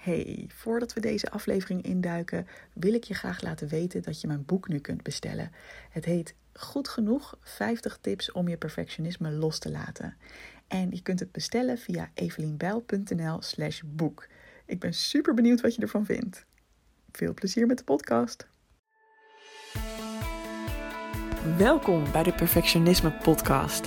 Hey, voordat we deze aflevering induiken, wil ik je graag laten weten dat je mijn boek nu kunt bestellen. Het heet Goed genoeg 50 tips om je perfectionisme los te laten. En je kunt het bestellen via evelienbijl.nl/slash boek. Ik ben super benieuwd wat je ervan vindt. Veel plezier met de podcast. Welkom bij de Perfectionisme Podcast.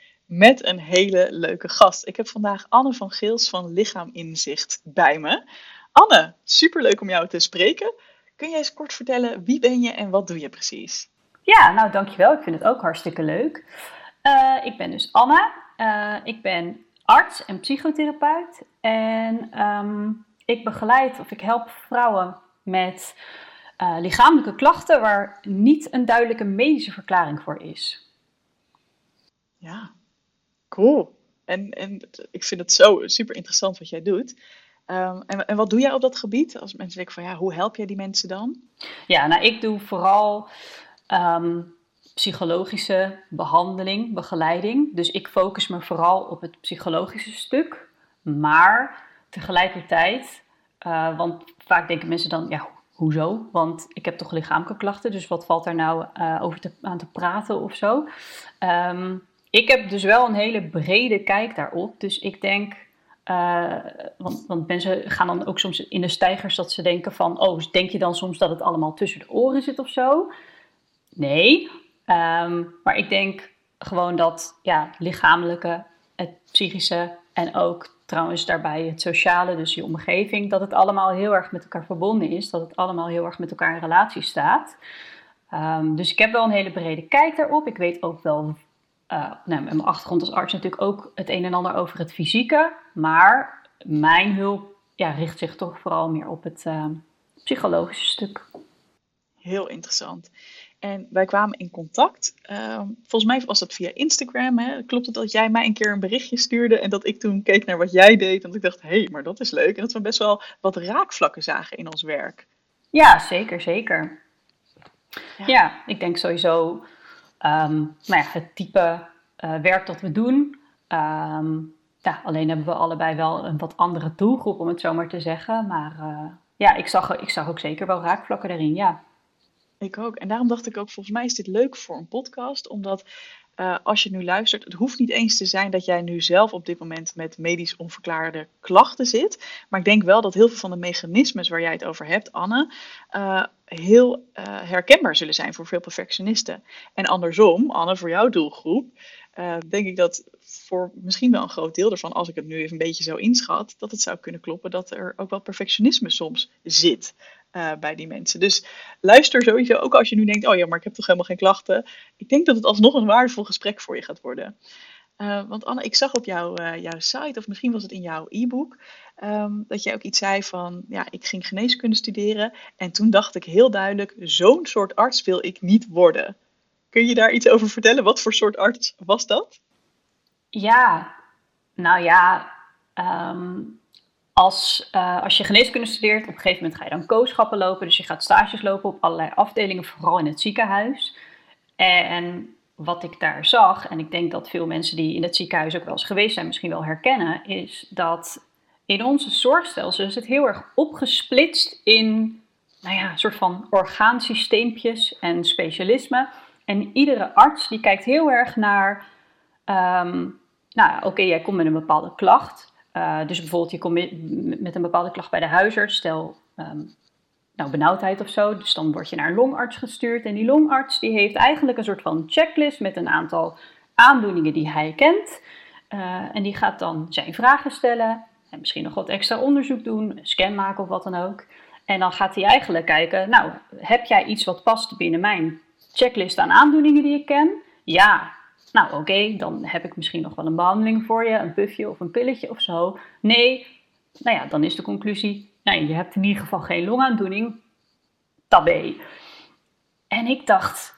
met een hele leuke gast. Ik heb vandaag Anne van Geels van Lichaam Inzicht bij me. Anne, superleuk om jou te spreken. Kun jij eens kort vertellen wie ben je en wat doe je precies? Ja, nou dankjewel. Ik vind het ook hartstikke leuk. Uh, ik ben dus Anne. Uh, ik ben arts en psychotherapeut. En um, ik begeleid of ik help vrouwen met uh, lichamelijke klachten waar niet een duidelijke medische verklaring voor is. Ja, Cool. En, en ik vind het zo super interessant wat jij doet. Um, en, en wat doe jij op dat gebied? Als mensen denken van ja, hoe help jij die mensen dan? Ja, nou ik doe vooral um, psychologische behandeling, begeleiding. Dus ik focus me vooral op het psychologische stuk. Maar tegelijkertijd, uh, want vaak denken mensen dan, ja, hoezo? Want ik heb toch lichamelijke klachten, dus wat valt daar nou uh, over te, aan te praten of zo? Um, ik heb dus wel een hele brede kijk daarop. Dus ik denk, uh, want, want, mensen gaan dan ook soms in de stijgers dat ze denken van, oh, denk je dan soms dat het allemaal tussen de oren zit of zo? Nee, um, maar ik denk gewoon dat ja, lichamelijke, het psychische en ook trouwens daarbij het sociale, dus je omgeving, dat het allemaal heel erg met elkaar verbonden is, dat het allemaal heel erg met elkaar in relatie staat. Um, dus ik heb wel een hele brede kijk daarop. Ik weet ook wel nou, met mijn achtergrond als arts natuurlijk ook het een en ander over het fysieke. Maar mijn hulp ja, richt zich toch vooral meer op het uh, psychologische stuk. Heel interessant. En wij kwamen in contact. Uh, volgens mij was dat via Instagram. Hè? Klopt het dat jij mij een keer een berichtje stuurde en dat ik toen keek naar wat jij deed? En ik dacht, hé, hey, maar dat is leuk. En dat we best wel wat raakvlakken zagen in ons werk. Ja, zeker, zeker. Ja, ja ik denk sowieso Um, nou ja, het type uh, werk dat we doen. Um, ja, alleen hebben we allebei wel een wat andere doelgroep, om het zo maar te zeggen. Maar uh, ja, ik zag, ik zag ook zeker wel raakvlakken daarin, ja. Ik ook. En daarom dacht ik ook, volgens mij is dit leuk voor een podcast. Omdat uh, als je nu luistert, het hoeft niet eens te zijn dat jij nu zelf op dit moment met medisch onverklaarde klachten zit. Maar ik denk wel dat heel veel van de mechanismes waar jij het over hebt, Anne, heel uh, herkenbaar zullen zijn voor veel perfectionisten. En andersom, Anne, voor jouw doelgroep, denk ik dat voor misschien wel een groot deel ervan, als ik het nu even een beetje zo inschat, dat het zou kunnen kloppen dat er ook wel perfectionisme soms zit. Uh, bij die mensen. Dus luister sowieso ook als je nu denkt: oh ja, maar ik heb toch helemaal geen klachten. Ik denk dat het alsnog een waardevol gesprek voor je gaat worden. Uh, want Anne, ik zag op jouw, uh, jouw site, of misschien was het in jouw e-book, um, dat jij ook iets zei van: ja, ik ging geneeskunde studeren. En toen dacht ik heel duidelijk: zo'n soort arts wil ik niet worden. Kun je daar iets over vertellen? Wat voor soort arts was dat? Ja, nou ja, um, als, uh, als je geneeskunde studeert, op een gegeven moment ga je dan kooschappen lopen. Dus je gaat stages lopen op allerlei afdelingen, vooral in het ziekenhuis. En wat ik daar zag, en ik denk dat veel mensen die in het ziekenhuis ook wel eens geweest zijn, misschien wel herkennen, is dat in onze zorgstelsel is het heel erg opgesplitst in nou ja, een soort van orgaansysteempjes en specialismen. En iedere arts die kijkt heel erg naar, um, nou oké, jij komt met een bepaalde klacht. Uh, dus bijvoorbeeld, je komt met een bepaalde klacht bij de huisarts, stel um, nou, benauwdheid of zo. Dus dan word je naar een longarts gestuurd. En die longarts die heeft eigenlijk een soort van checklist met een aantal aandoeningen die hij kent. Uh, en die gaat dan zijn vragen stellen en misschien nog wat extra onderzoek doen, scan maken of wat dan ook. En dan gaat hij eigenlijk kijken, nou, heb jij iets wat past binnen mijn checklist aan aandoeningen die ik ken? Ja, nou, oké, dan heb ik misschien nog wel een behandeling voor je, een puffje of een pilletje of zo. Nee, nou ja, dan is de conclusie nou, je hebt in ieder geval geen longaandoening. Tabé. En ik dacht,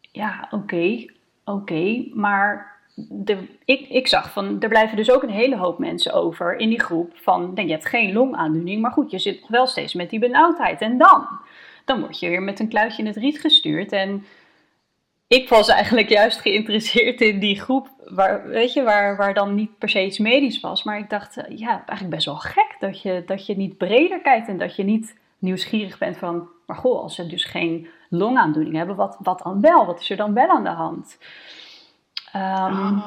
ja, oké, oké, maar de, ik, ik zag van, er blijven dus ook een hele hoop mensen over in die groep van, denk, je hebt geen longaandoening, maar goed, je zit nog wel steeds met die benauwdheid. En dan? Dan word je weer met een kluitje in het riet gestuurd en ik was eigenlijk juist geïnteresseerd in die groep, waar, weet je, waar, waar dan niet per se iets medisch was. Maar ik dacht, eh, ja, eigenlijk best wel gek dat je, dat je niet breder kijkt en dat je niet nieuwsgierig bent van, maar goh, als ze dus geen longaandoening hebben, wat, wat dan wel? Wat is er dan wel aan de hand? Um,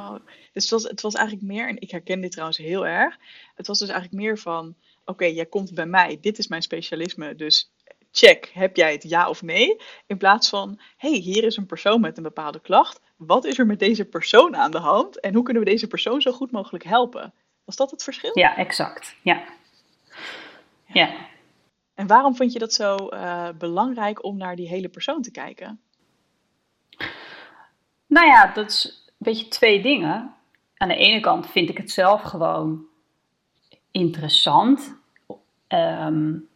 dus het was, het was eigenlijk meer, en ik herken dit trouwens heel erg, het was dus eigenlijk meer van, oké, jij komt bij mij, dit is mijn specialisme, dus check, heb jij het ja of nee? In plaats van, hey, hier is een persoon met een bepaalde klacht. Wat is er met deze persoon aan de hand? En hoe kunnen we deze persoon zo goed mogelijk helpen? Was dat het verschil? Ja, exact. Ja. ja. En waarom vond je dat zo uh, belangrijk om naar die hele persoon te kijken? Nou ja, dat is beetje twee dingen. Aan de ene kant vind ik het zelf gewoon interessant. Um,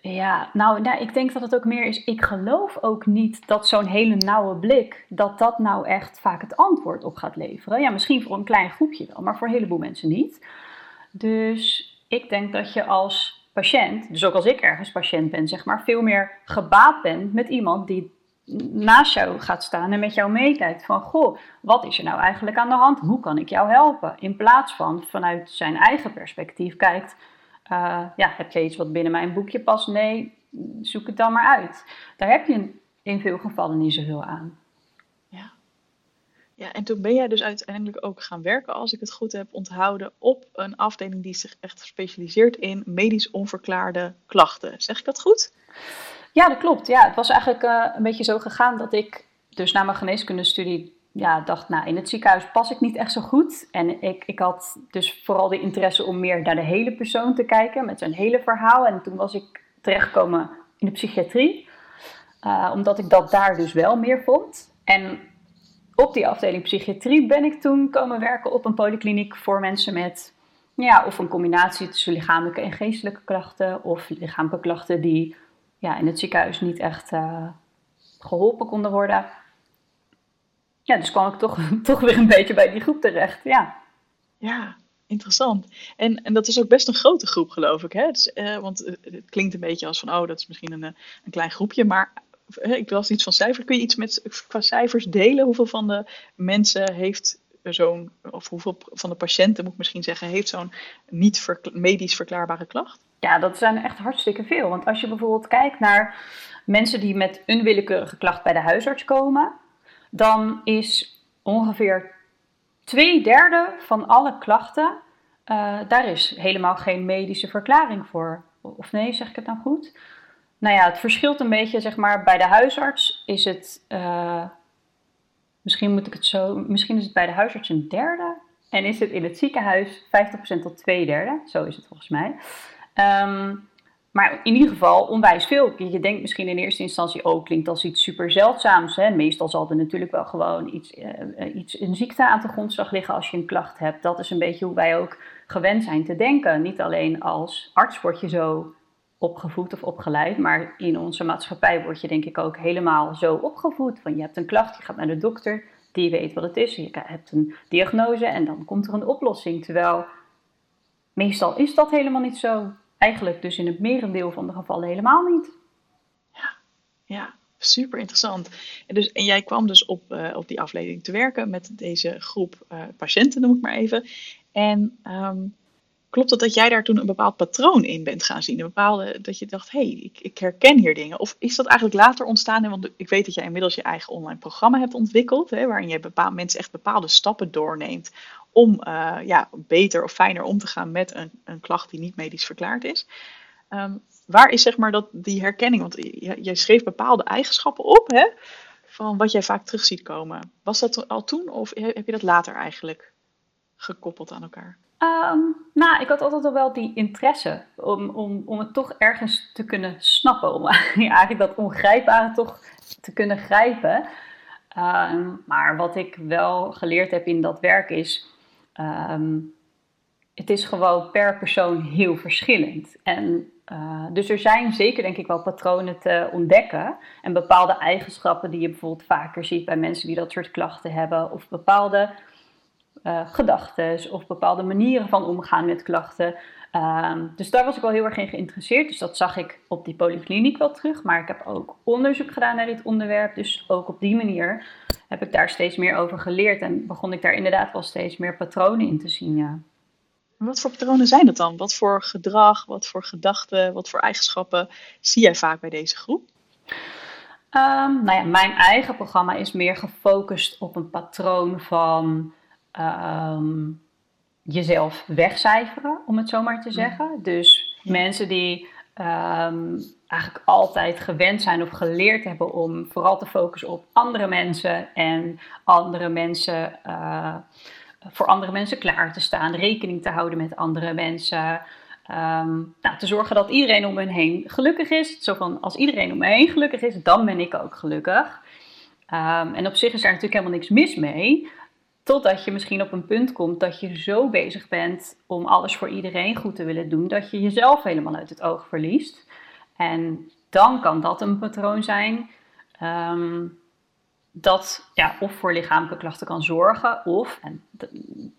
ja, nou, nou, ik denk dat het ook meer is. Ik geloof ook niet dat zo'n hele nauwe blik, dat dat nou echt vaak het antwoord op gaat leveren. Ja, misschien voor een klein groepje wel, maar voor een heleboel mensen niet. Dus ik denk dat je als patiënt, dus ook als ik ergens patiënt ben, zeg maar, veel meer gebaat bent met iemand die naast jou gaat staan en met jou meekijkt van, goh, wat is er nou eigenlijk aan de hand? Hoe kan ik jou helpen? In plaats van vanuit zijn eigen perspectief kijkt uh, ja, heb je iets wat binnen mijn boekje past? Nee, zoek het dan maar uit. Daar heb je in veel gevallen niet zoveel aan. Ja. ja, en toen ben jij dus uiteindelijk ook gaan werken, als ik het goed heb onthouden, op een afdeling die zich echt specialiseert in medisch onverklaarde klachten. Zeg ik dat goed? Ja, dat klopt. Ja, het was eigenlijk uh, een beetje zo gegaan dat ik dus na mijn geneeskundestudie ja, dacht, nou, in het ziekenhuis pas ik niet echt zo goed. En ik, ik had dus vooral de interesse om meer naar de hele persoon te kijken, met zijn hele verhaal. En toen was ik terechtgekomen in de psychiatrie, uh, omdat ik dat daar dus wel meer vond. En op die afdeling psychiatrie ben ik toen komen werken op een polykliniek voor mensen met, ja, of een combinatie tussen lichamelijke en geestelijke klachten, of lichamelijke klachten die ja, in het ziekenhuis niet echt uh, geholpen konden worden ja, dus kwam ik toch, toch weer een beetje bij die groep terecht. Ja, ja interessant. En, en dat is ook best een grote groep, geloof ik. Hè? Dus, uh, want het klinkt een beetje als van, oh, dat is misschien een, een klein groepje. Maar ik las iets van cijfers. Kun je iets met, qua cijfers delen? Hoeveel van de mensen heeft zo'n, of hoeveel van de patiënten, moet ik misschien zeggen, heeft zo'n niet medisch verklaarbare klacht? Ja, dat zijn echt hartstikke veel. Want als je bijvoorbeeld kijkt naar mensen die met een willekeurige klacht bij de huisarts komen dan is ongeveer twee derde van alle klachten, uh, daar is helemaal geen medische verklaring voor. Of nee, zeg ik het nou goed? Nou ja, het verschilt een beetje, zeg maar, bij de huisarts is het, uh, misschien moet ik het zo, misschien is het bij de huisarts een derde. En is het in het ziekenhuis 50% tot twee derde, zo is het volgens mij. Um, maar in ieder geval onwijs veel. Je denkt misschien in eerste instantie, oh, klinkt als iets super zeldzaams. Hè? Meestal zal er natuurlijk wel gewoon iets, uh, iets, een ziekte aan de grondslag liggen als je een klacht hebt. Dat is een beetje hoe wij ook gewend zijn te denken. Niet alleen als arts word je zo opgevoed of opgeleid, maar in onze maatschappij word je denk ik ook helemaal zo opgevoed. Van je hebt een klacht, je gaat naar de dokter, die weet wat het is. Je hebt een diagnose en dan komt er een oplossing. Terwijl meestal is dat helemaal niet zo eigenlijk dus in het merendeel van de gevallen helemaal niet. Ja, ja super interessant. En, dus, en jij kwam dus op, uh, op die afleiding te werken met deze groep uh, patiënten, noem ik maar even. En um, klopt het dat jij daar toen een bepaald patroon in bent gaan zien? Een bepaalde, dat je dacht, hé, hey, ik, ik, herken hier dingen. Of is dat eigenlijk later ontstaan? Want ik weet dat jij inmiddels je eigen online programma hebt ontwikkeld, hè, waarin je bepaald, mensen echt bepaalde stappen doorneemt om uh, ja, beter of fijner om te gaan met een, een klacht die niet medisch verklaard is. Um, waar is zeg maar dat, die herkenning? Want jij schreef bepaalde eigenschappen op hè, van wat jij vaak terug ziet komen. Was dat al toen of heb je dat later eigenlijk gekoppeld aan elkaar? Um, nou, ik had altijd al wel die interesse om, om, om het toch ergens te kunnen snappen. Om eigenlijk dat ongrijpbare toch te kunnen grijpen. Um, maar wat ik wel geleerd heb in dat werk is um, het is gewoon per persoon heel verschillend. En uh, dus er zijn zeker denk ik wel patronen te ontdekken. En bepaalde eigenschappen die je bijvoorbeeld vaker ziet bij mensen die dat soort klachten hebben. Of bepaalde uh, gedachten of bepaalde manieren van omgaan met klachten. Um, dus daar was ik wel heel erg in geïnteresseerd. Dus dat zag ik op die polykliniek wel terug. Maar ik heb ook onderzoek gedaan naar dit onderwerp. Dus ook op die manier heb ik daar steeds meer over geleerd. En begon ik daar inderdaad wel steeds meer patronen in te zien. Ja. Wat voor patronen zijn dat dan? Wat voor gedrag, wat voor gedachten, wat voor eigenschappen zie jij vaak bij deze groep? Um, nou ja, mijn eigen programma is meer gefocust op een patroon van um, jezelf wegcijferen, om het zo maar te zeggen. Dus mensen die um, eigenlijk altijd gewend zijn of geleerd hebben om vooral te focussen op andere mensen en andere mensen. Uh, voor andere mensen klaar te staan, rekening te houden met andere mensen. Um, nou, te zorgen dat iedereen om hen heen gelukkig is. Zo van, als iedereen om me heen gelukkig is, dan ben ik ook gelukkig. Um, en op zich is daar natuurlijk helemaal niks mis mee. Totdat je misschien op een punt komt dat je zo bezig bent om alles voor iedereen goed te willen doen, dat je jezelf helemaal uit het oog verliest. En dan kan dat een patroon zijn um, dat ja, of voor lichamelijke klachten kan zorgen, of, en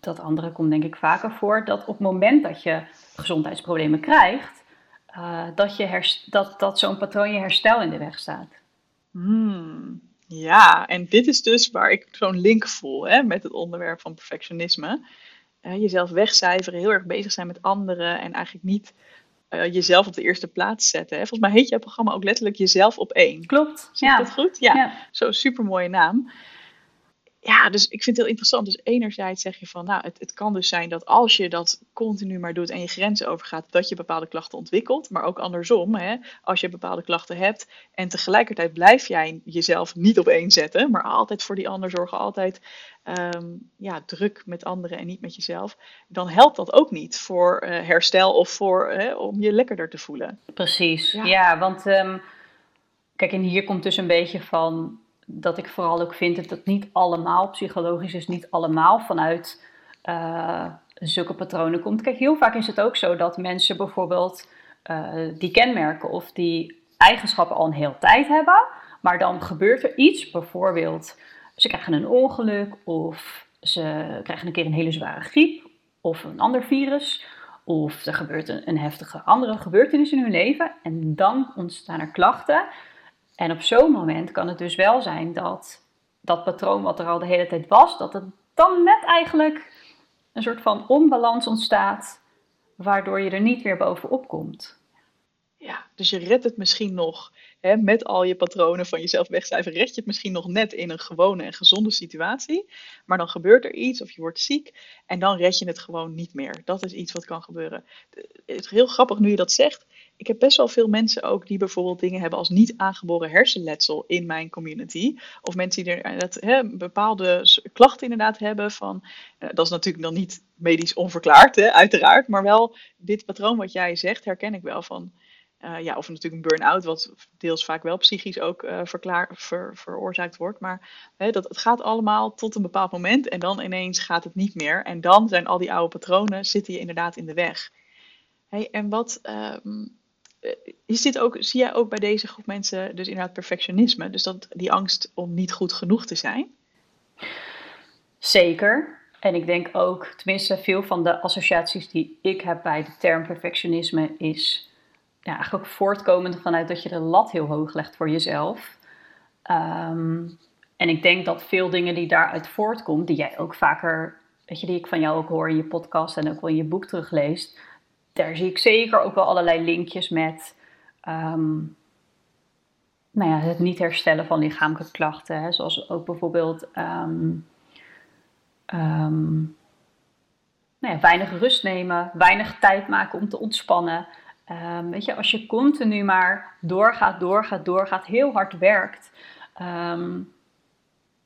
dat andere komt denk ik vaker voor, dat op het moment dat je gezondheidsproblemen krijgt, uh, dat, je dat, dat zo'n patroon je herstel in de weg staat. Hmm. Ja, en dit is dus waar ik zo'n link voel hè, met het onderwerp van perfectionisme. Uh, jezelf wegcijferen, heel erg bezig zijn met anderen en eigenlijk niet uh, jezelf op de eerste plaats zetten. Hè? Volgens mij heet jouw programma ook letterlijk jezelf op één. Klopt. Zie ja. dat goed? Ja. ja. Zo'n super mooie naam ja, dus ik vind het heel interessant. Dus enerzijds zeg je van, nou, het, het kan dus zijn dat als je dat continu maar doet en je grenzen overgaat, dat je bepaalde klachten ontwikkelt. Maar ook andersom, hè, als je bepaalde klachten hebt en tegelijkertijd blijf jij jezelf niet op één zetten, maar altijd voor die ander zorgen, altijd um, ja, druk met anderen en niet met jezelf, dan helpt dat ook niet voor uh, herstel of voor, hè, om je lekkerder te voelen. Precies, ja, ja want um, kijk, en hier komt dus een beetje van dat ik vooral ook vind dat het niet allemaal psychologisch is, niet allemaal vanuit uh, zulke patronen komt. Kijk, heel vaak is het ook zo dat mensen bijvoorbeeld uh, die kenmerken of die eigenschappen al een hele tijd hebben, maar dan gebeurt er iets, bijvoorbeeld ze krijgen een ongeluk of ze krijgen een keer een hele zware griep of een ander virus. Of er gebeurt een, een heftige andere gebeurtenis in hun leven en dan ontstaan er klachten en op zo'n moment kan het dus wel zijn dat dat patroon wat er al de hele tijd was, dat het dan net eigenlijk een soort van onbalans ontstaat, waardoor je er niet weer bovenop komt. Ja, dus je redt het misschien nog hè, met al je patronen van jezelf wegcijferen, red je het misschien nog net in een gewone en gezonde situatie. Maar dan gebeurt er iets of je wordt ziek en dan red je het gewoon niet meer. Dat is iets wat kan gebeuren. Het is heel grappig nu je dat zegt ik heb best wel veel mensen ook die bijvoorbeeld dingen hebben als niet aangeboren hersenletsel in mijn community. Of mensen die er dat, hè, bepaalde klachten inderdaad hebben van, uh, dat is natuurlijk dan niet medisch onverklaard, hè, uiteraard. Maar wel dit patroon wat jij zegt, herken ik wel van, uh, ja, of natuurlijk een burn-out, wat deels vaak wel psychisch ook verklaar, ver, veroorzaakt wordt. Maar hè, dat, het gaat allemaal tot een bepaald moment en dan ineens gaat het niet meer. En dan zijn al die oude patronen, zitten je inderdaad in de weg. En wat, um, eh, is dit ook, zie jij ook bij deze groep mensen dus inderdaad perfectionisme? Dus dat, die angst om niet goed genoeg te zijn? Zeker. En ik denk ook, tenminste veel van de associaties die ik heb bij de term perfectionisme is ja, eigenlijk voortkomend vanuit dat je de lat heel hoog legt voor jezelf. Um, en ik denk dat veel dingen die daaruit voortkomen, die jij ook vaker, weet je, die ik van jou ook hoor in je podcast en ook wel in je boek terugleest, daar zie ik zeker ook wel allerlei linkjes met um, nou ja, het niet herstellen van lichamelijke klachten. Hè, zoals ook bijvoorbeeld um, um, nou ja, weinig rust nemen, weinig tijd maken om te ontspannen. weet je, als je continu maar doorgaat, doorgaat, doorgaat, heel hard werkt.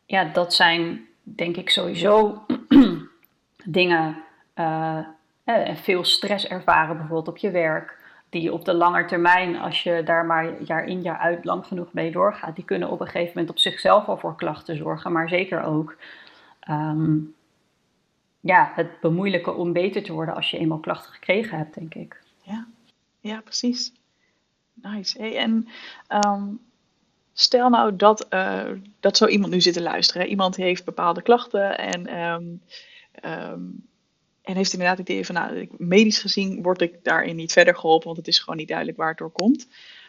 ja, dat zijn denk ik sowieso dingen uh, en veel stress ervaren bijvoorbeeld op je werk. Die op de lange termijn, als je daar maar jaar in jaar uit lang genoeg mee doorgaat, die kunnen op een gegeven moment op zichzelf al voor klachten zorgen. Maar zeker ook um, ja, het bemoeilijken om beter te worden als je eenmaal klachten gekregen hebt, denk ik. Ja, ja precies. Nice. En ehm, stel nou dat, uh, dat zo iemand nu zit te luisteren. Iemand heeft bepaalde klachten en, um, en heeft inderdaad het idee van, nou, medisch gezien word ik daarin niet verder geholpen, want het is gewoon niet duidelijk waar het door komt.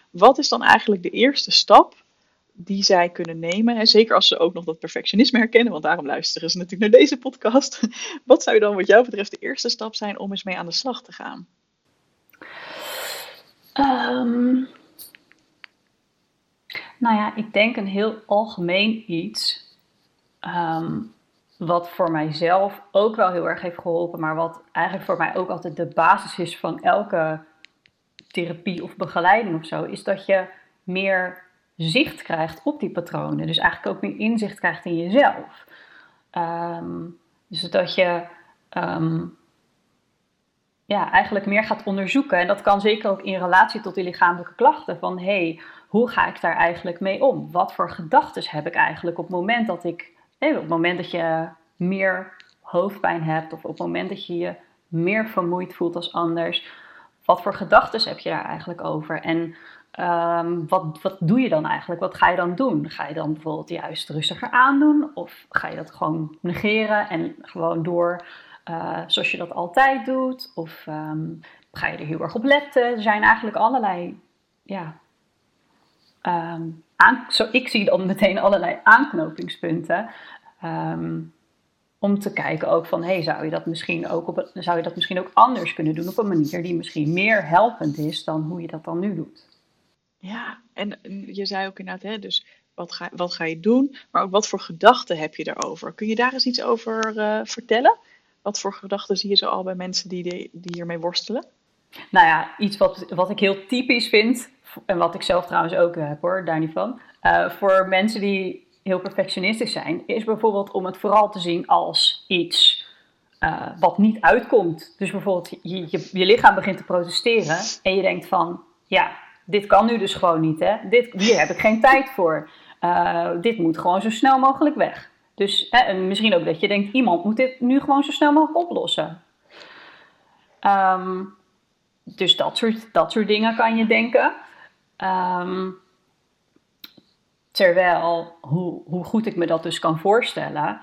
Wat is dan eigenlijk de eerste stap die zij kunnen nemen. En zeker als ze ook nog dat perfectionisme herkennen, want daarom luisteren ze natuurlijk naar deze podcast. Wat zou dan wat jou betreft de eerste stap zijn om eens mee aan de slag te gaan? Um, nou ja, ik denk een heel algemeen iets. Ehm, wat voor mijzelf ook wel heel erg heeft geholpen, maar wat eigenlijk voor mij ook altijd de basis is van elke therapie of begeleiding of zo, is dat je meer zicht krijgt op die patronen. Dus eigenlijk ook meer inzicht krijgt in jezelf. Um, dus dat je ehm, ja, eigenlijk meer gaat onderzoeken. En dat kan zeker ook in relatie tot die lichamelijke klachten. Van hé, hey, hoe ga ik daar eigenlijk mee om? Wat voor gedachten heb ik eigenlijk op het moment dat ik, op het moment dat je meer hoofdpijn hebt, of op het moment dat je je meer vermoeid voelt als anders, wat voor gedachten heb je daar eigenlijk over? En Ehm, wat, wat doe je dan eigenlijk? Wat ga je dan doen? Ga je dan bijvoorbeeld juist rustiger aandoen? Of ga je dat gewoon negeren en gewoon door uh, zoals je dat altijd doet? Of ehm, ga je er heel erg op letten? Er zijn eigenlijk allerlei, ja, um, aan, zo, ik zie dan meteen allerlei aanknopingspunten. om te kijken ook van, hey, zou je dat misschien ook op, zou je dat misschien ook anders kunnen doen op een manier die misschien meer helpend is dan hoe je dat dan nu doet? Ja, en je zei ook inderdaad, hè, dus wat ga, wat ga je doen, maar ook wat voor gedachten heb je daarover? Kun je daar eens iets over uh, vertellen? Wat voor gedachten zie je zo al bij mensen die, die hiermee worstelen? Nou ja, iets wat, wat ik heel typisch vind, en wat ik zelf trouwens ook heb hoor, daar niet van. Uh, voor mensen die heel perfectionistisch zijn, is bijvoorbeeld om het vooral te zien als iets uh, wat niet uitkomt. Dus bijvoorbeeld je, je, lichaam begint te protesteren en je denkt van, ja, dit kan nu dus gewoon niet, hè? Dit, hier heb ik geen tijd voor. Dit moet gewoon zo snel mogelijk weg. Dus hè, en misschien ook dat je denkt, iemand moet dit nu gewoon zo snel mogelijk oplossen. Um, dus dat soort, dat soort dingen kan je denken. Um, terwijl, hoe, hoe goed ik me dat dus kan voorstellen,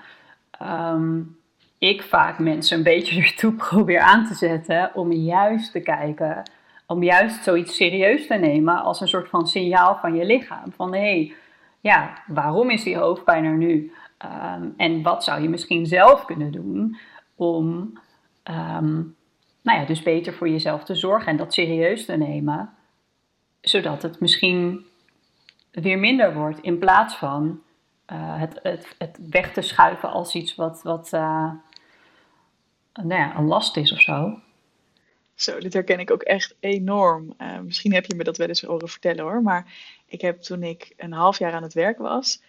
um, ik vaak mensen een beetje ertoe probeer aan te zetten om juist te kijken om juist zoiets serieus te nemen als een soort van signaal van je lichaam. Van hé, hey, ja, waarom is die hoofdpijn er nu? Ehm, en wat zou je misschien zelf kunnen doen om nou ja, dus beter voor jezelf te zorgen en dat serieus te nemen, zodat het misschien weer minder wordt in plaats van uh, het, het, het, weg te schuiven als iets wat, wat uh, nou ja, een last is of zo. Zo, dit herken ik ook echt enorm. Uh, misschien heb je me dat wel eens horen vertellen hoor. Maar ik heb toen ik een half jaar aan het werk was,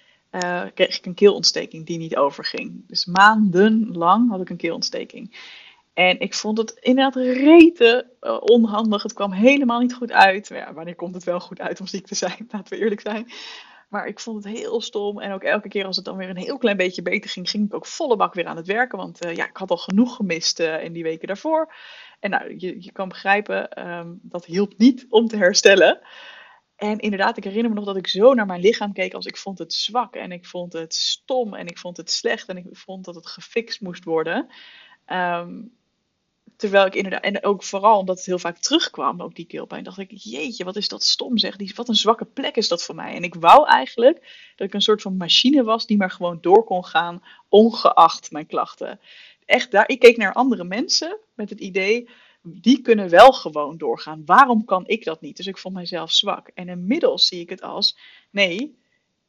kreeg ik een keelontsteking die niet overging. Dus maandenlang had ik een keelontsteking. En ik vond het inderdaad rete uh, onhandig. Het kwam helemaal niet goed uit. Ja, wanneer komt het wel goed uit om ziek te zijn? Laten we eerlijk zijn. Maar ik vond het heel stom. En ook elke keer als het dan weer een heel klein beetje beter ging, ging ik ook volle bak weer aan het werken. Want uh, ja, ik had al genoeg gemist uh, in die weken daarvoor. En nou, je, je kan begrijpen, um, dat hielp niet om te herstellen. En inderdaad, ik herinner me nog dat ik zo naar mijn lichaam keek als ik vond het zwak. En ik vond het stom en ik vond het slecht. En ik vond dat het gefixt moest worden. Um, Terwijl ik inderdaad, en ook vooral omdat het heel vaak terugkwam, ook die keelpijn, dacht ik, jeetje, wat is dat stom zeg. Die, wat een zwakke plek is dat voor mij. En ik wou eigenlijk dat ik een soort van machine was die maar gewoon door kon gaan, ongeacht mijn klachten. Echt daar, ik keek naar andere mensen met het idee, die kunnen wel gewoon doorgaan. Waarom kan ik dat niet? Dus ik vond mijzelf zwak. En inmiddels zie ik het als, nee,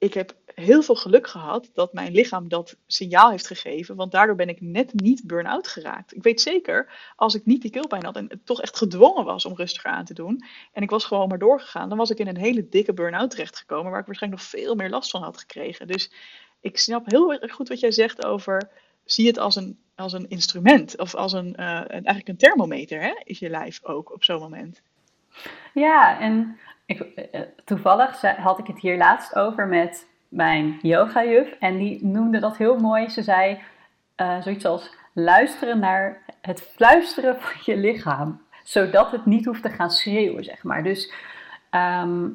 ik heb heel veel geluk gehad dat mijn lichaam dat signaal heeft gegeven. Want daardoor ben ik net niet burn-out geraakt. Ik weet zeker, als ik niet die keelpijn had en toch echt gedwongen was om rustiger aan te doen. En ik was gewoon maar doorgegaan. Dan was ik in een hele dikke burn-out terechtgekomen. Waar ik waarschijnlijk nog veel meer last van had gekregen. Dus ik snap heel erg goed wat jij zegt over. Zie het als een, als een instrument. Of als een, uh, eigenlijk een thermometer. Hè? Is je lijf ook op zo'n moment. Ja, en eh, toevallig had ik het hier laatst over met mijn yoga-juf. En die noemde dat heel mooi. Ze zei uh, zoiets als: luisteren naar het fluisteren van je lichaam. Zodat het niet hoeft te gaan schreeuwen, zeg maar. Dus ehm,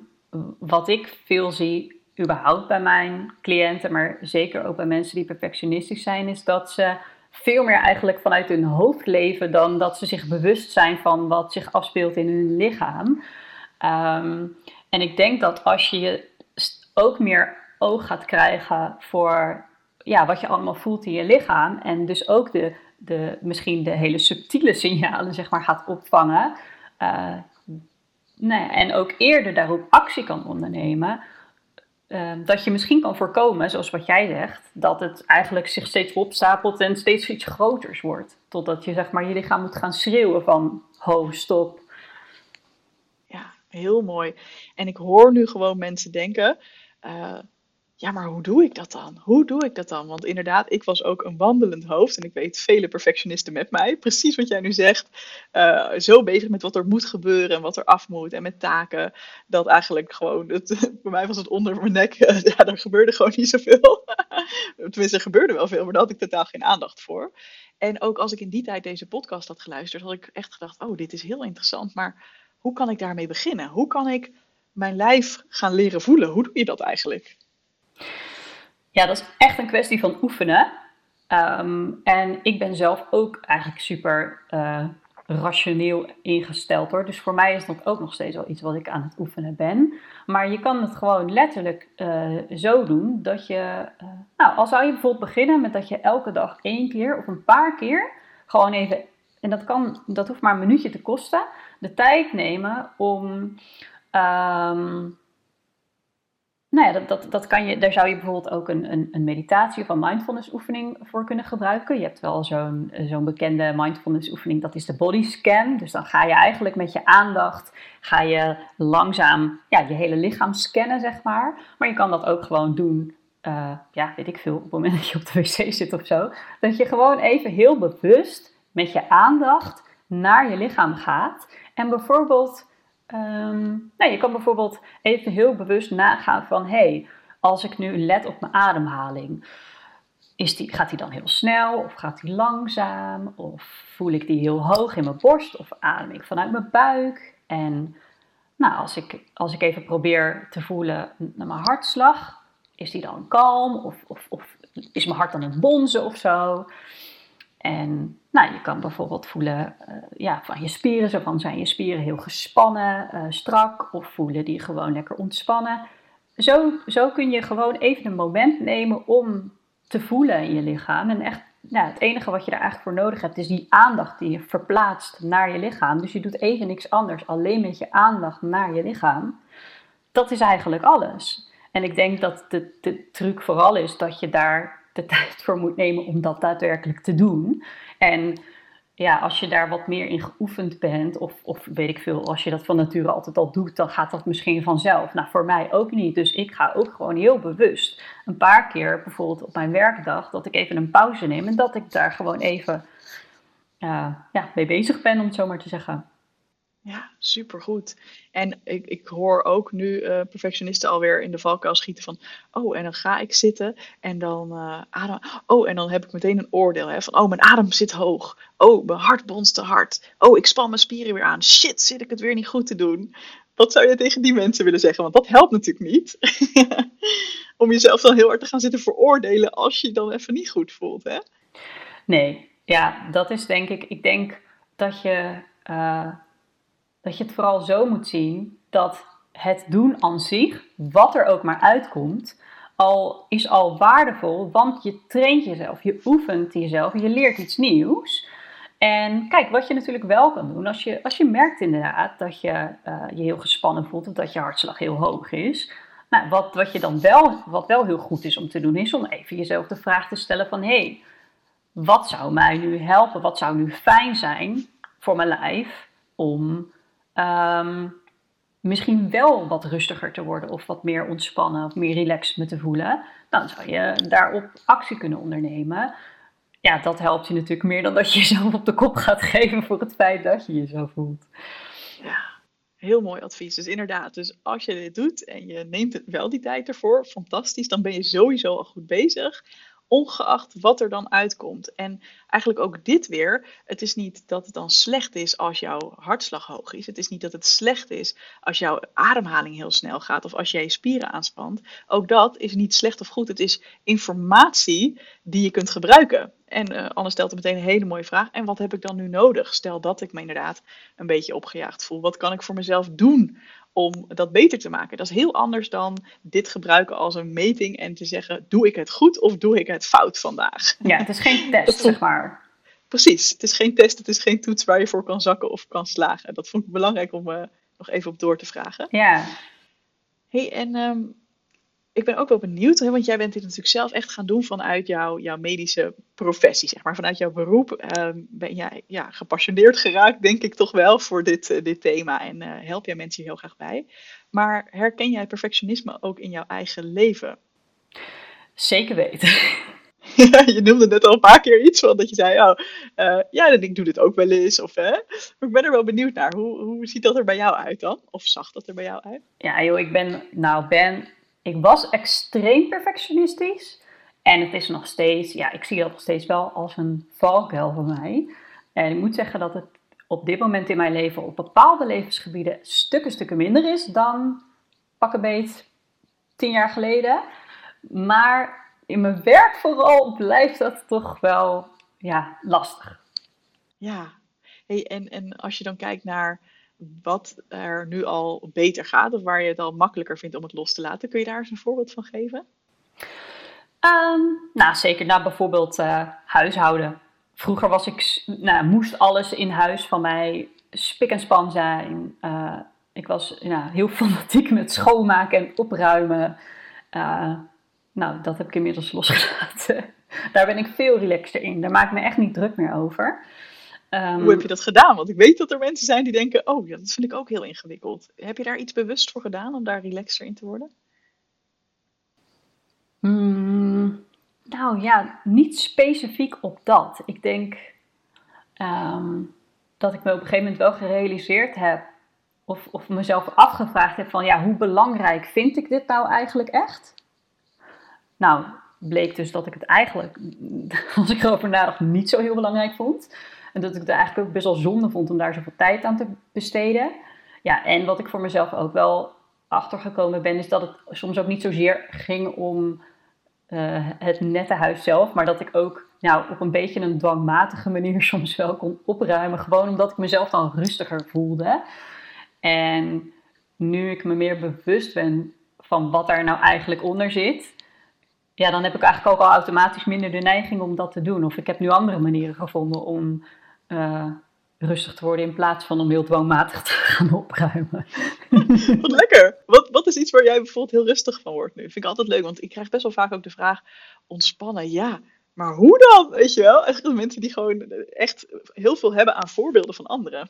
wat ik veel zie, überhaupt bij mijn cliënten, maar zeker ook bij mensen die perfectionistisch zijn, is dat ze veel meer eigenlijk vanuit hun hoofd leven dan dat ze zich bewust zijn van wat zich afspeelt in hun lichaam. Ehm, en ik denk dat als je ook meer oog gaat krijgen voor ja, wat je allemaal voelt in je lichaam. En dus ook de, de, misschien de hele subtiele signalen zeg maar, gaat opvangen. Uh, en ook eerder daarop actie kan ondernemen. Uh, dat je misschien kan voorkomen, zoals wat jij zegt, dat het eigenlijk zich steeds opstapelt en steeds iets groters wordt. Totdat je zeg maar, je lichaam moet gaan schreeuwen van ho, stop. Heel mooi. En ik hoor nu gewoon mensen denken, uh, ja, maar hoe doe ik dat dan? Hoe doe ik dat dan? Want inderdaad, ik was ook een wandelend hoofd en ik weet vele perfectionisten met mij. Precies wat jij nu zegt. Uh, zo bezig met wat er moet gebeuren en wat er af moet en met taken. Dat eigenlijk gewoon, het, voor mij was het onder mijn nek. ja, er gebeurde gewoon niet zoveel. Tenminste, er gebeurde wel veel, maar daar had ik totaal geen aandacht voor. En ook als ik in die tijd deze podcast had geluisterd, had ik echt gedacht, oh, dit is heel interessant. Maar hoe kan ik daarmee beginnen? Hoe kan ik mijn lijf gaan leren voelen? Hoe doe je dat eigenlijk? Ja, dat is echt een kwestie van oefenen. Ehm, en ik ben zelf ook eigenlijk super uh, rationeel ingesteld hoor. Dus voor mij is dat ook nog steeds wel iets wat ik aan het oefenen ben. Maar je kan het gewoon letterlijk uh, zo doen dat je. Uh, nou, al zou je bijvoorbeeld beginnen met dat je elke dag één keer of een paar keer gewoon even. En dat, kan, dat hoeft maar een minuutje te kosten. De tijd nemen om. Um, nou ja, dat, dat, dat kan je, daar zou je bijvoorbeeld ook een, een, een meditatie of een mindfulness oefening voor kunnen gebruiken. Je hebt wel zo'n zo'n bekende mindfulness oefening, dat is de body scan. Dus dan ga je eigenlijk met je aandacht, ga je langzaam ja, je hele lichaam scannen, zeg maar. Maar je kan dat ook gewoon doen, uh, ja, weet ik veel, op het moment dat je op de wc zit of zo. Dat je gewoon even heel bewust met je aandacht naar je lichaam gaat. En bijvoorbeeld Um, nou, je kan bijvoorbeeld even heel bewust nagaan van, hé, hey, als ik nu let op mijn ademhaling, is die, gaat die dan heel snel of gaat die langzaam? Of voel ik die heel hoog in mijn borst of adem ik vanuit mijn buik? En nou, als ik, als ik even probeer te voelen naar mijn hartslag, is die dan kalm of, of, of is mijn hart dan een bonzen of zo? En nou, je kan bijvoorbeeld voelen uh, ja, van je spieren, zo van zijn je spieren heel gespannen, uh, strak, of voelen die gewoon lekker ontspannen. Zo, zo kun je gewoon even een moment nemen om te voelen in je lichaam. En echt, nou, het enige wat je daar eigenlijk voor nodig hebt, is die aandacht die je verplaatst naar je lichaam. Dus je doet even niks anders, alleen met je aandacht naar je lichaam. Dat is eigenlijk alles. En ik denk dat de, de truc vooral is dat je daar de tijd voor moet nemen om dat daadwerkelijk te doen. En ja, als je daar wat meer in geoefend bent, of, of weet ik veel, als je dat van nature altijd al doet, dan gaat dat misschien vanzelf. Nou, voor mij ook niet. Dus ik ga ook gewoon heel bewust een paar keer, bijvoorbeeld op mijn werkdag, dat ik even een pauze neem en dat ik daar gewoon even uh, ja, mee bezig ben, om het zo maar te zeggen. Ja, supergoed. En ik, ik hoor ook nu uh, perfectionisten alweer in de valkuil schieten van... Oh, en dan ga ik zitten en dan uh, adem... Oh, en dan heb ik meteen een oordeel hè, van... Oh, mijn adem zit hoog. Oh, mijn hart bonst te hard. Oh, ik span mijn spieren weer aan. Shit, zit ik het weer niet goed te doen. Wat zou je tegen die mensen willen zeggen? Want dat helpt natuurlijk niet. Om jezelf dan heel hard te gaan zitten veroordelen als je dan even niet goed voelt, hè? Nee, ja, dat is denk ik... Ik denk dat je... Uh dat je het vooral zo moet zien dat het doen aan zich, wat er ook maar uitkomt, al, is al waardevol, want je traint jezelf, je oefent jezelf, je leert iets nieuws. En kijk, wat je natuurlijk wel kan doen, als je, als je merkt inderdaad dat je uh, je heel gespannen voelt of dat je hartslag heel hoog is. Nou, wat, wat, je dan wel, wat wel heel goed is om te doen, is om even jezelf de vraag te stellen van hé, hey, wat zou mij nu helpen? Wat zou nu fijn zijn voor mijn lijf om um, misschien wel wat rustiger te worden of wat meer ontspannen of meer relaxed me te voelen, dan zou je daarop actie kunnen ondernemen. Ja, dat helpt je natuurlijk meer dan dat je jezelf op de kop gaat geven voor het feit dat je je zo voelt. Ja, heel mooi advies. Dus inderdaad, dus als je dit doet en je neemt wel die tijd ervoor, fantastisch, dan ben je sowieso al goed bezig ongeacht wat er dan uitkomt. En eigenlijk ook dit weer, het is niet dat het dan slecht is als jouw hartslag hoog is. Het is niet dat het slecht is als jouw ademhaling heel snel gaat of als jij je spieren aanspant. Ook dat is niet slecht of goed. Het is informatie die je kunt gebruiken. En uh, Anne stelt er meteen een hele mooie vraag. En wat heb ik dan nu nodig? Stel dat ik me inderdaad een beetje opgejaagd voel. Wat kan ik voor mezelf doen om dat beter te maken? Dat is heel anders dan dit gebruiken als een meting en te zeggen: doe ik het goed of doe ik het fout vandaag? Ja, het is geen test, zeg maar. Precies, het is geen test, het is geen toets waar je voor kan zakken of kan slagen. Dat vond ik belangrijk om uh, nog even op door te vragen. Ja. hey, en um, ik ben ook wel benieuwd, hè, want jij bent dit natuurlijk zelf echt gaan doen vanuit jouw, jouw medische professie, zeg maar. Vanuit jouw beroep uh, ben jij ja, gepassioneerd geraakt, denk ik toch wel, voor dit, uh, dit thema. En uh, help jij mensen hier heel graag bij. Maar herken jij perfectionisme ook in jouw eigen leven? Zeker weten. Ja, je noemde net al een paar keer iets van dat je zei, oh, uh, ja, ik doe dit ook wel eens. Of, hè? Maar ik ben er wel benieuwd naar. Hoe, hoe ziet dat er bij jou uit dan? Of zag dat er bij jou uit? Ja, joh, ik ben, nou, ben ik was extreem perfectionistisch. En het is nog steeds, ja, ik zie dat nog steeds wel als een valkuil voor mij. En ik moet zeggen dat het op dit moment in mijn leven op bepaalde levensgebieden stukken, stukken minder is dan pak beet tien jaar geleden. Maar in mijn werk vooral blijft dat toch wel ja, lastig. Ja, hey, en, en als je dan kijkt naar wat er nu al beter gaat of waar je het al makkelijker vindt om het los te laten. Kun je daar eens een voorbeeld van geven? Um, nou, zeker. Nou, bijvoorbeeld uh, huishouden. Vroeger was ik, nou, moest alles in huis van mij spik en span zijn. Uh, ik was nou, heel fanatiek met schoonmaken en opruimen. Uh, nou, dat heb ik inmiddels losgelaten. Daar ben ik veel relaxter in. Daar maak ik me echt niet druk meer over. Um, Hoe heb je dat gedaan? Want ik weet dat er mensen zijn die denken: Oh, ja, dat vind ik ook heel ingewikkeld. Heb je daar iets bewust voor gedaan om daar relaxer in te worden? Mm, nou ja, niet specifiek op dat. Ik denk um, dat ik me op een gegeven moment wel gerealiseerd heb, of, of mezelf afgevraagd heb: van ja, hoe belangrijk vind ik dit nou eigenlijk echt? Nou, bleek dus dat ik het eigenlijk, als ik erover nadacht, niet zo heel belangrijk vond. En dat ik het eigenlijk ook best wel zonde vond om daar zoveel tijd aan te besteden. Ja, en wat ik voor mezelf ook wel achtergekomen ben, is dat het soms ook niet zozeer ging om uh, het nette huis zelf, maar dat ik ook nou, op een beetje een dwangmatige manier soms wel kon opruimen. Gewoon omdat ik mezelf dan rustiger voelde. En nu ik me meer bewust ben van wat daar nou eigenlijk onder zit, ja, dan heb ik eigenlijk ook al automatisch minder de neiging om dat te doen. Of ik heb nu andere manieren gevonden om uh, rustig te worden in plaats van om heel dwangmatig te gaan opruimen. Wat lekker! Wat, wat is iets waar jij bijvoorbeeld heel rustig van wordt nu? Vind ik altijd leuk, want ik krijg best wel vaak ook de vraag: ontspannen, ja, maar hoe dan? Weet je wel? Echt mensen die gewoon echt heel veel hebben aan voorbeelden van anderen.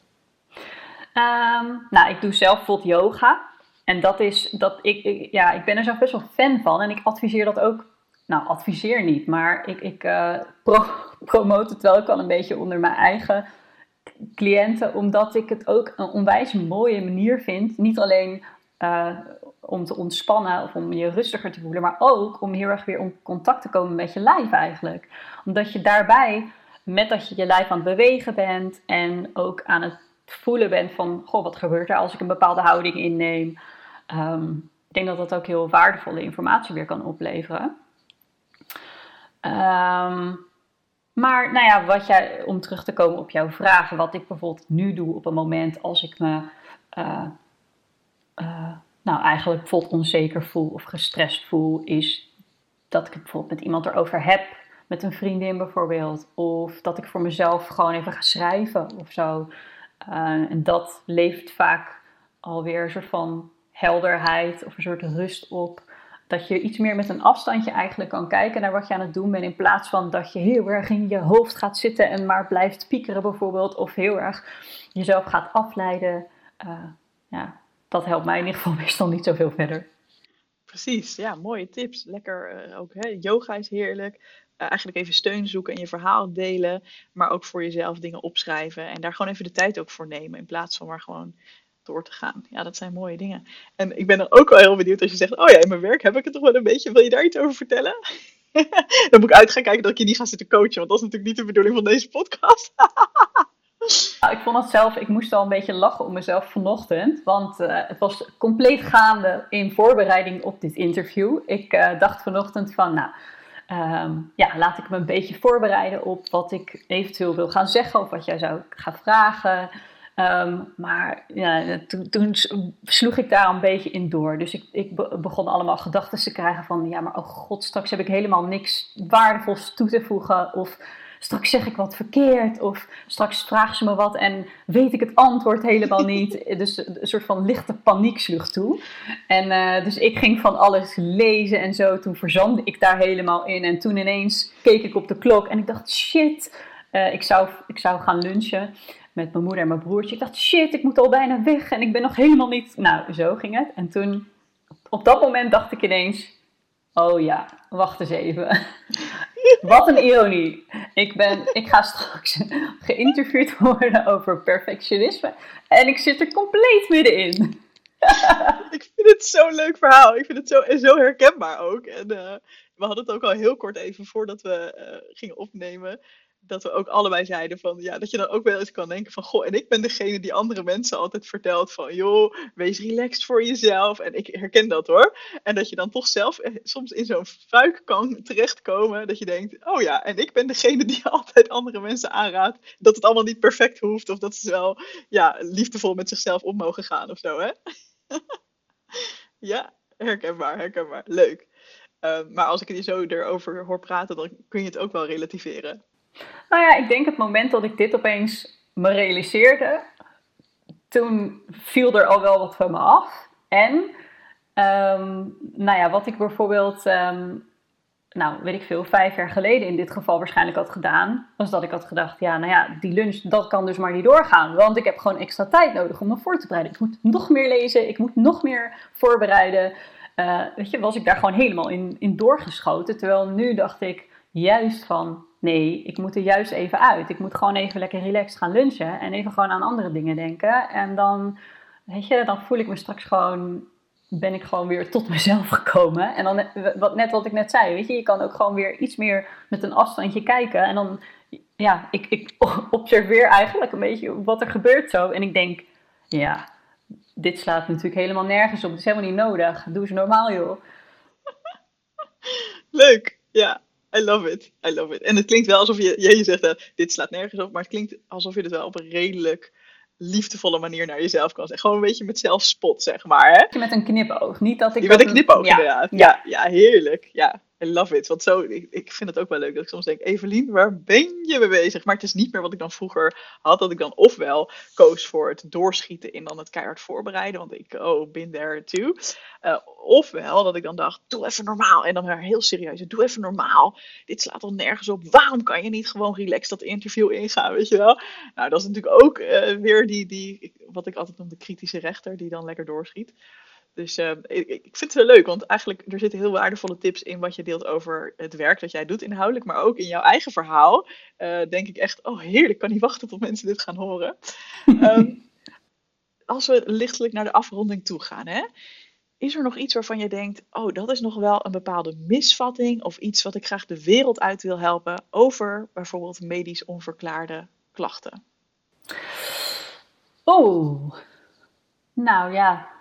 Um, nou, ik doe zelf bijvoorbeeld yoga. En dat is dat ik, ik, ja, ik ben er zelf best wel fan van. En ik adviseer dat ook nou, adviseer niet, maar ik, ik pro promote het wel ik al een beetje onder mijn eigen cliënten, omdat ik het ook een onwijs mooie manier vind. Niet alleen uh, om te ontspannen of om je rustiger te voelen, maar ook om heel erg weer in contact te komen met je lijf eigenlijk. Omdat je daarbij, met dat je je lijf aan het bewegen bent en ook aan het voelen bent van, goh, wat gebeurt er als ik een bepaalde houding inneem. Um, ik denk dat dat ook heel waardevolle informatie weer kan opleveren. Um, maar nou ja, wat jij, om terug te komen op jouw vragen, wat ik bijvoorbeeld nu doe op een moment als ik me uh, uh, nou eigenlijk bijvoorbeeld onzeker voel of gestrest voel, is dat ik het bijvoorbeeld met iemand erover heb, met een vriendin bijvoorbeeld, of dat ik voor mezelf gewoon even ga schrijven of zo. Uh, en dat levert vaak alweer een soort van helderheid of een soort rust op dat je iets meer met een afstandje eigenlijk kan kijken naar wat je aan het doen bent. In plaats van dat je heel erg in je hoofd gaat zitten en maar blijft piekeren bijvoorbeeld. Of heel erg jezelf gaat afleiden. Uh, ja, dat helpt mij in ieder geval meestal niet zoveel verder. Precies, ja, mooie tips. Lekker uh, ook, hè? yoga is heerlijk. Uh, eigenlijk even steun zoeken en je verhaal delen. Maar ook voor jezelf dingen opschrijven. En daar gewoon even de tijd ook voor nemen. In plaats van maar gewoon te gaan. Ja, dat zijn mooie dingen. En ik ben dan ook wel heel benieuwd als je zegt, oh ja, in mijn werk heb ik het toch wel een beetje. Wil je daar iets over vertellen? dan moet ik uit gaan kijken dat ik je niet ga zitten coachen, want dat is natuurlijk niet de bedoeling van deze podcast. Ik vond het zelf, ik moest al een beetje lachen om mezelf vanochtend. Want uh, het was compleet gaande in voorbereiding op dit interview. Ik uh, dacht vanochtend van, nou, um, ja, laat ik me een beetje voorbereiden op wat ik eventueel wil gaan zeggen of wat jij zou gaan vragen. Um, maar ja, toen, toen, sloeg ik daar een beetje in door. Dus ik, ik begon allemaal gedachten te krijgen van... ja, maar oh god, straks heb ik helemaal niks waardevols toe te voegen... of straks zeg ik wat verkeerd of straks vragen ze me wat en weet ik het antwoord helemaal niet. Dus een soort van lichte paniek sloeg toe. En uh, dus ik ging van alles lezen en zo. Toen verzandde ik daar helemaal in en toen ineens keek ik op de klok en ik dacht shit, uh, ik, zou, ik zou gaan lunchen met mijn moeder en mijn broertje. Ik dacht shit, ik moet al bijna weg en ik ben nog helemaal niet... Nou, zo ging het. En toen, op dat moment dacht ik ineens... Oh ja, wacht eens even. Wat een ironie. Ik, ben, ik ga straks geïnterviewd worden over perfectionisme. En ik zit er compleet middenin. ik vind het zo'n leuk verhaal. Ik vind het zo, zo herkenbaar ook. En uh, we hadden het ook al heel kort even voordat we uh, gingen opnemen dat we ook allebei zeiden van ja, dat je dan ook wel eens kan denken van goh, en ik ben degene die andere mensen altijd vertelt van joh, wees relaxed voor jezelf. En ik herken dat hoor. En dat je dan toch zelf eh, soms in zo'n fuik kan terechtkomen dat je denkt, oh ja, en ik ben degene die altijd andere mensen aanraadt dat het allemaal niet perfect hoeft of dat ze wel ja, liefdevol met zichzelf om mogen gaan of zo hè. ja, herkenbaar, herkenbaar. Leuk. Uh, maar als ik je zo erover hoor praten, dan kun je het ook wel relativeren. Nou ja, ik denk het moment dat ik dit opeens me realiseerde, toen viel er al wel wat van me af. En, um, nou ja, wat ik bijvoorbeeld, um, nou weet ik veel, vijf jaar geleden in dit geval waarschijnlijk had gedaan, was dat ik had gedacht, ja, nou ja, die lunch, dat kan dus maar niet doorgaan. Want ik heb gewoon extra tijd nodig om me voor te bereiden. Ik moet nog meer lezen, ik moet nog meer voorbereiden. Uh, weet je, was ik daar gewoon helemaal in, in doorgeschoten. Terwijl nu dacht ik juist van, Nee, ik moet er juist even uit. Ik moet gewoon even lekker relaxed gaan lunchen en even gewoon aan andere dingen denken. En dan, weet je, dan voel ik me straks gewoon, ben ik gewoon weer tot mezelf gekomen. En dan, wat, net wat ik net zei, weet je, je kan ook gewoon weer iets meer met een afstandje kijken. En dan, ja, ik, ik observeer eigenlijk een beetje wat er gebeurt zo. En ik denk, ja, dit slaat natuurlijk helemaal nergens op. Het is helemaal niet nodig. Doe eens normaal, joh. Leuk, ja. I love it. I love it. En het klinkt wel alsof je, je zegt, uh, dit slaat nergens op, maar het klinkt alsof je het wel op een redelijk liefdevolle manier naar jezelf kan zeggen. Gewoon een beetje met zelfspot, zeg maar. Hè? Met een knipoog. Niet dat ik. Je met een knipoog, ja. inderdaad. Ja. ja, heerlijk. Ja. I love it. Want zo, ik, ik, vind het ook wel leuk dat ik soms denk, Evelien, waar ben je mee bezig? Maar het is niet meer wat ik dan vroeger had, dat ik dan ofwel koos voor het doorschieten in dan het keihard voorbereiden, want ik, oh, bin there too. Uh, ofwel dat ik dan dacht, doe even normaal. En dan heel serieus, doe even normaal. Dit slaat al nergens op. Waarom kan je niet gewoon relaxed dat interview ingaan, weet je wel? Nou, dat is natuurlijk ook uh, weer die, die, wat ik altijd noem de kritische rechter, die dan lekker doorschiet. Dus uh, ik, ik, vind het wel leuk, want eigenlijk er zitten heel waardevolle tips in wat je deelt over het werk dat jij doet inhoudelijk, maar ook in jouw eigen verhaal. Uh, denk ik echt, oh heerlijk, kan niet wachten tot mensen dit gaan horen. um, als we lichtelijk naar de afronding toe gaan, hè, is er nog iets waarvan je denkt, oh dat is nog wel een bepaalde misvatting of iets wat ik graag de wereld uit wil helpen over bijvoorbeeld medisch onverklaarde klachten? Oh, nou ja,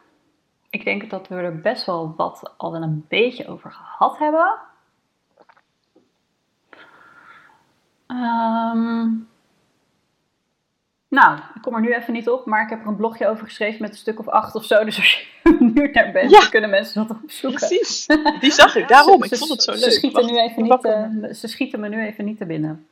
ik denk dat we er best wel wat al wel een beetje over gehad hebben. Um, nou, ik kom er nu even niet op, maar ik heb er een blogje over geschreven met een stuk of acht of zo. Dus als je nu naar bent, kunnen mensen dat opzoeken. Precies, die zag ik. Daarom, ik vond het zo leuk. Ze schieten, nu even niet, uh, ze schieten me nu even niet te binnen.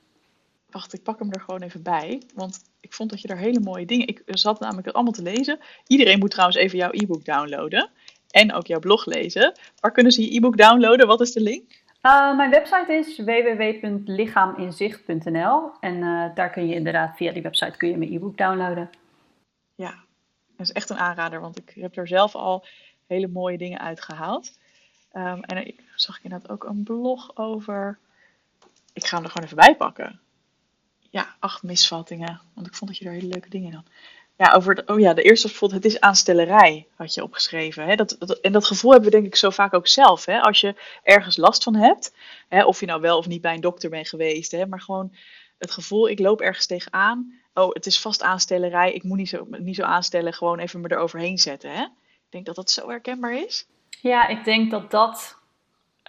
Wacht, ik pak hem er gewoon even bij. Want ik vond dat je daar hele mooie dingen... Ik zat namelijk het allemaal te lezen. Iedereen moet trouwens even jouw e-book downloaden. En ook jouw blog lezen. Waar kunnen ze je e-book downloaden? Wat is de link? Uh, mijn website is www.lichaaminzicht.nl en uh, daar kun je inderdaad via die website kun je mijn e-book downloaden. Ja, dat is echt een aanrader, want ik heb er zelf al hele mooie dingen uitgehaald. Um, en ik zag ik inderdaad ook een blog over. Ik ga hem er gewoon even bij pakken ja, acht misvattingen. Want ik vond dat je er hele leuke dingen in had. Ja, over de, oh ja, de eerste bijvoorbeeld, het is aanstellerij, had je opgeschreven. Hè? Dat, en dat gevoel hebben we denk ik zo vaak ook zelf. Hè? Als je ergens last van hebt, hè? of je nou wel of niet bij een dokter bent geweest, hè? maar gewoon het gevoel, ik loop ergens tegenaan. Oh, het is vast aanstellerij, ik moet niet zo, niet zo aanstellen, gewoon even me eroverheen zetten. Hè? Ik denk dat dat zo herkenbaar is. Ja, ik denk dat dat,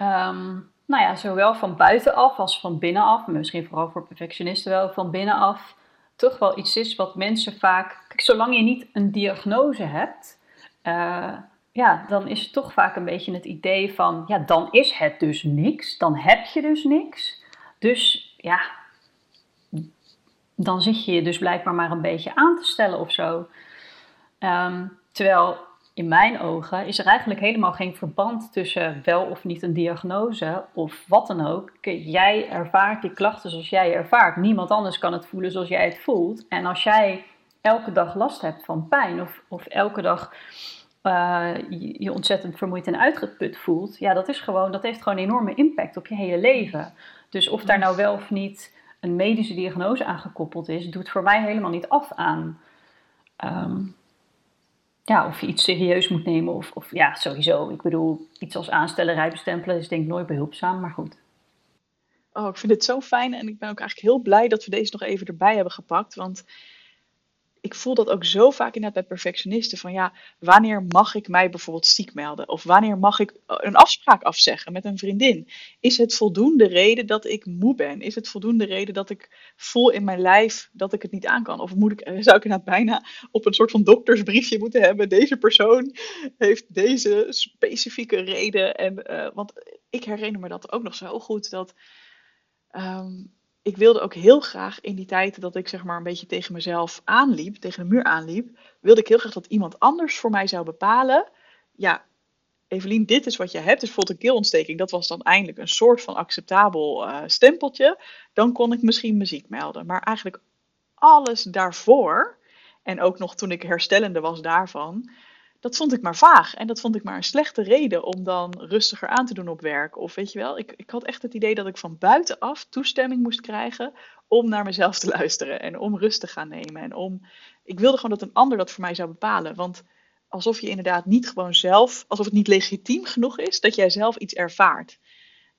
um, nou ja, zowel van buitenaf als van binnenaf, misschien vooral voor perfectionisten wel, van binnenaf toch wel iets is wat mensen vaak. Kijk, zolang je niet een diagnose hebt, uh, ja, dan is het toch vaak een beetje het idee van, ja, dan is het dus niks, dan heb je dus niks. Dus ja, dan zit je je dus blijkbaar maar een beetje aan te stellen of zo. Um, terwijl in mijn ogen is er eigenlijk helemaal geen verband tussen wel of niet een diagnose of wat dan ook. Jij ervaart die klachten zoals jij ervaart. Niemand anders kan het voelen zoals jij het voelt. En als jij elke dag last hebt van pijn of, of elke dag uh, je, ontzettend vermoeid en uitgeput voelt, ja, dat is gewoon, dat heeft gewoon een enorme impact op je hele leven. Dus of daar nou wel of niet een medische diagnose aangekoppeld is, doet voor mij helemaal niet af aan. Um, ja, of je iets serieus moet nemen. Of, of ja, sowieso. Ik bedoel, iets als aanstellerij bestempelen is denk ik nooit behulpzaam, maar goed. Oh, ik vind het zo fijn en ik ben ook eigenlijk heel blij dat we deze nog even erbij hebben gepakt. Want ik voel dat ook zo vaak inderdaad bij perfectionisten. Van ja, wanneer mag ik mij bijvoorbeeld ziek melden? Of wanneer mag ik een afspraak afzeggen met een vriendin? Is het voldoende reden dat ik moe ben? Is het voldoende reden dat ik voel in mijn lijf dat ik het niet aan kan? Of moet ik, zou ik inderdaad bijna op een soort van doktersbriefje moeten hebben? Deze persoon heeft deze specifieke reden. En, uh, want ik herinner me dat ook nog zo goed. Dat um, ik wilde ook heel graag in die tijd dat ik zeg maar een beetje tegen mezelf aanliep, tegen de muur aanliep, wilde ik heel graag dat iemand anders voor mij zou bepalen. Ja, Evelien, dit is wat je hebt. Dus bijvoorbeeld een keelontsteking, dat was dan eindelijk een soort van acceptabel uh, stempeltje. Dan kon ik misschien muziek melden. Maar eigenlijk alles daarvoor, en ook nog toen ik herstellende was daarvan, dat vond ik maar vaag. En dat vond ik maar een slechte reden om dan rustiger aan te doen op werk. Of weet je wel, ik, ik had echt het idee dat ik van buitenaf toestemming moest krijgen om naar mezelf te luisteren. En om rust te gaan nemen. En om, ik wilde gewoon dat een ander dat voor mij zou bepalen. Want alsof je inderdaad niet gewoon zelf, alsof het niet legitiem genoeg is dat jij zelf iets ervaart.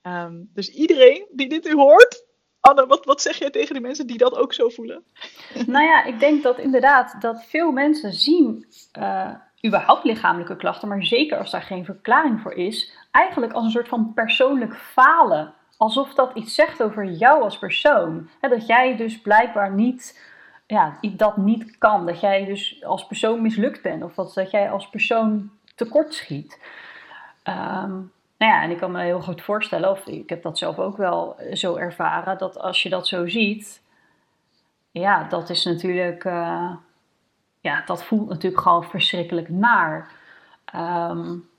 Ehm, dus iedereen die dit nu hoort, Anne, wat, wat zeg jij tegen die mensen die dat ook zo voelen? Nou ja, ik denk dat inderdaad dat veel mensen zien uh, überhaupt lichamelijke klachten, maar zeker als daar geen verklaring voor is, eigenlijk als een soort van persoonlijk falen. Alsof dat iets zegt over jou als persoon. dat jij dus blijkbaar niet, ja, dat niet kan. Dat jij dus als persoon mislukt bent. Of dat, jij als persoon tekortschiet. Um, nou ja, en ik kan me heel goed voorstellen, of ik heb dat zelf ook wel zo ervaren, dat als je dat zo ziet, ja, dat is natuurlijk, uh, ja, dat voelt natuurlijk gewoon verschrikkelijk naar. Um,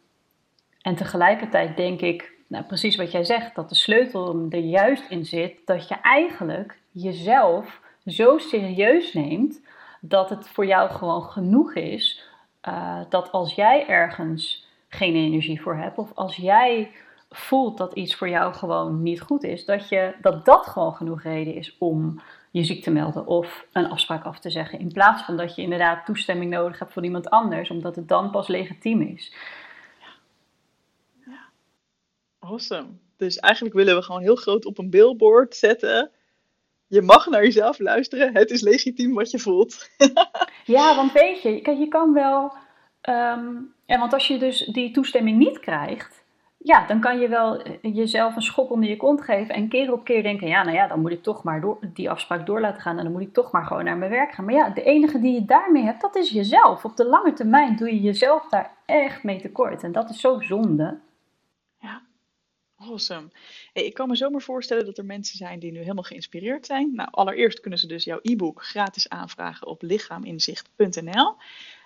en tegelijkertijd denk ik, nou, precies wat jij zegt, dat de sleutel er juist in zit dat je eigenlijk jezelf zo serieus neemt dat het voor jou gewoon genoeg is uh, dat als jij ergens geen energie voor hebt of als jij voelt dat iets voor jou gewoon niet goed is, dat, je, dat dat gewoon genoeg reden is om je ziek te melden of een afspraak af te zeggen. In plaats van dat je inderdaad toestemming nodig hebt van iemand anders, omdat het dan pas legitiem is. Ja. ja. Awesome. Dus eigenlijk willen we gewoon heel groot op een billboard zetten. Je mag naar jezelf luisteren. Het is legitiem wat je voelt. ja, want weet je, je kan wel. Um, ja, want als je dus die toestemming niet krijgt, ja, dan kan je wel eh, jezelf een schop onder je kont geven en keer op keer denken, ja, nou ja, dan moet ik toch maar door, die afspraak door laten gaan en dan moet ik toch maar gewoon naar mijn werk gaan. Maar ja, de enige die je daarmee hebt, dat is jezelf. Op de lange termijn doe je jezelf daar echt mee tekort en dat is zo zonde. Ja, awesome. Ik kan me zomaar voorstellen dat er mensen zijn die nu helemaal geïnspireerd zijn. Nou, allereerst kunnen ze dus jouw e-book gratis aanvragen op lichaaminzicht.nl.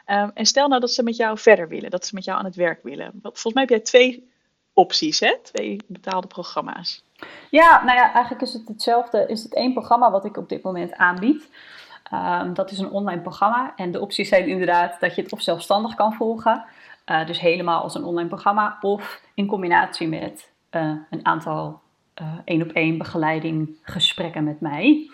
Um, en stel nou dat ze met jou verder willen, dat ze met jou aan het werk willen. Volgens mij heb jij twee opties, hè? Twee betaalde programma's. Ja, nou ja, eigenlijk is het hetzelfde. Is het één programma wat ik op dit moment aanbied. Um, dat is een online programma. En de opties zijn inderdaad dat je het of zelfstandig kan volgen. Uh, dus helemaal als een online programma. Of in combinatie met uh, een aantal uh, één op één begeleiding gesprekken met mij.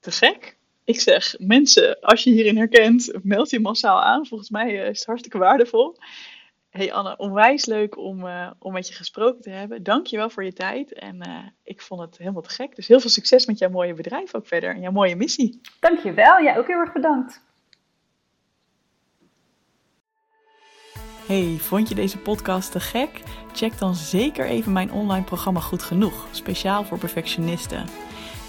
Te gek. ik zeg, mensen, als je hierin herkent, meld je massaal aan. Volgens mij is het hartstikke waardevol. Hey Anne, onwijs leuk om, uh, om met je gesproken te hebben. Dank je wel voor je tijd. En uh, ik vond het helemaal te gek. Dus heel veel succes met jouw mooie bedrijf ook verder en jouw mooie missie. Dank je wel. Jij ook heel erg bedankt. Hey, vond je deze podcast te gek? Check dan zeker even mijn online programma Goed Genoeg, speciaal voor perfectionisten.